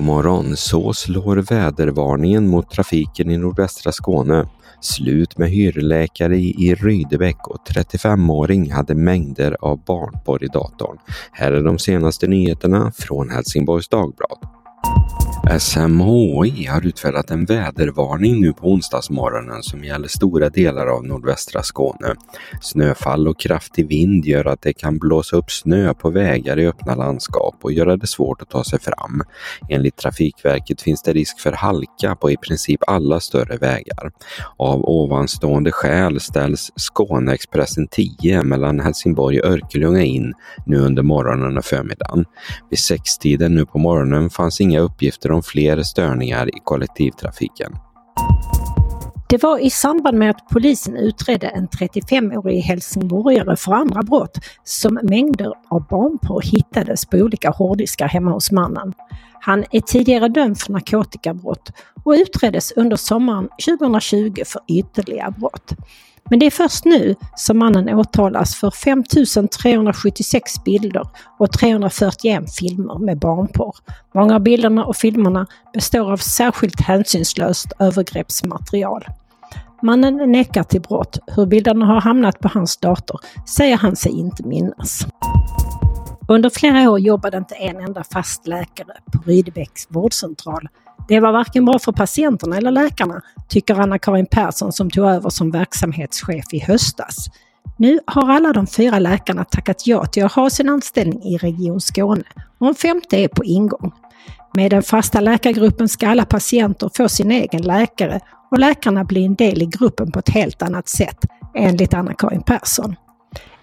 morgon så slår vädervarningen mot trafiken i nordvästra Skåne slut med hyrläkare i Rydebäck och 35-åring hade mängder av barnporr i datorn. Här är de senaste nyheterna från Helsingborgs Dagblad. SMHI har utfärdat en vädervarning nu på onsdagsmorgonen som gäller stora delar av nordvästra Skåne. Snöfall och kraftig vind gör att det kan blåsa upp snö på vägar i öppna landskap och göra det svårt att ta sig fram. Enligt Trafikverket finns det risk för halka på i princip alla större vägar. Av ovanstående skäl ställs Skåneexpressen 10 mellan Helsingborg och Örkelljunga in nu under morgonen och förmiddagen. Vid sextiden nu på morgonen fanns inga uppgifter om fler störningar i kollektivtrafiken. Det var i samband med att polisen utredde en 35-årig helsingborgare för andra brott som mängder av barnporr hittades på olika hårddiskar hemma hos mannen. Han är tidigare dömd för narkotikabrott och utreddes under sommaren 2020 för ytterligare brott. Men det är först nu som mannen åtalas för 5376 bilder och 341 filmer med barnporr. Många av bilderna och filmerna består av särskilt hänsynslöst övergreppsmaterial. Mannen nekar till brott. Hur bilderna har hamnat på hans dator säger han sig inte minnas. Under flera år jobbade inte en enda fast läkare på Rydebäcks vårdcentral det var varken bra för patienterna eller läkarna, tycker Anna-Karin Persson som tog över som verksamhetschef i höstas. Nu har alla de fyra läkarna tackat ja till att ha sin anställning i Region Skåne och en femte är på ingång. Med den fasta läkargruppen ska alla patienter få sin egen läkare och läkarna blir en del i gruppen på ett helt annat sätt, enligt Anna-Karin Persson.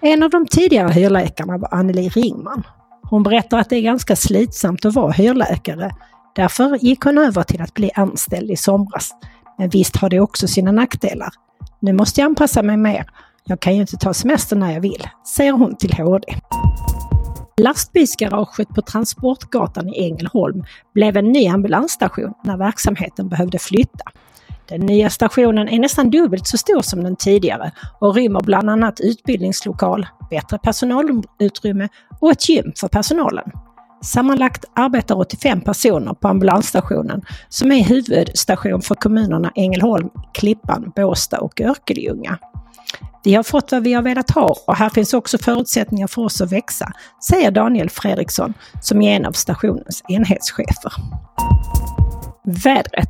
En av de tidigare hyrläkarna var Anneli Ringman. Hon berättar att det är ganska slitsamt att vara hyrläkare Därför gick hon över till att bli anställd i somras. Men visst har det också sina nackdelar. Nu måste jag anpassa mig mer. Jag kan ju inte ta semester när jag vill, säger hon till HD. Lastbilsgaraget på Transportgatan i Ängelholm blev en ny ambulansstation när verksamheten behövde flytta. Den nya stationen är nästan dubbelt så stor som den tidigare och rymmer bland annat utbildningslokal, bättre personalutrymme och ett gym för personalen. Sammanlagt arbetar 85 personer på ambulansstationen som är huvudstation för kommunerna Ängelholm, Klippan, Båstad och Örkelljunga. Vi har fått vad vi har velat ha och här finns också förutsättningar för oss att växa, säger Daniel Fredriksson som är en av stationens enhetschefer. Vädret.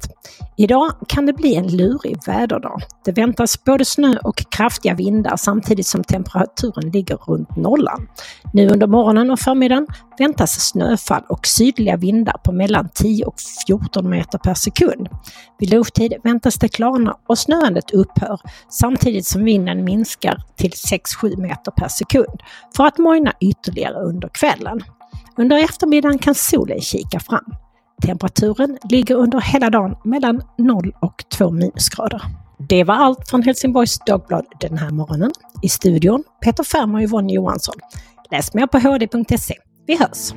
Idag kan det bli en lurig väderdag. Det väntas både snö och kraftiga vindar samtidigt som temperaturen ligger runt nollan. Nu under morgonen och förmiddagen väntas snöfall och sydliga vindar på mellan 10 och 14 meter per sekund. Vid lovtid väntas det klarna och snöandet upphör samtidigt som vinden minskar till 6-7 meter per sekund för att mojna ytterligare under kvällen. Under eftermiddagen kan solen kika fram. Temperaturen ligger under hela dagen mellan 0 och 2 minusgrader. Det var allt från Helsingborgs Dagblad den här morgonen. I studion Peter Färm och Yvonne Johansson. Läs mer på hd.se. Vi hörs!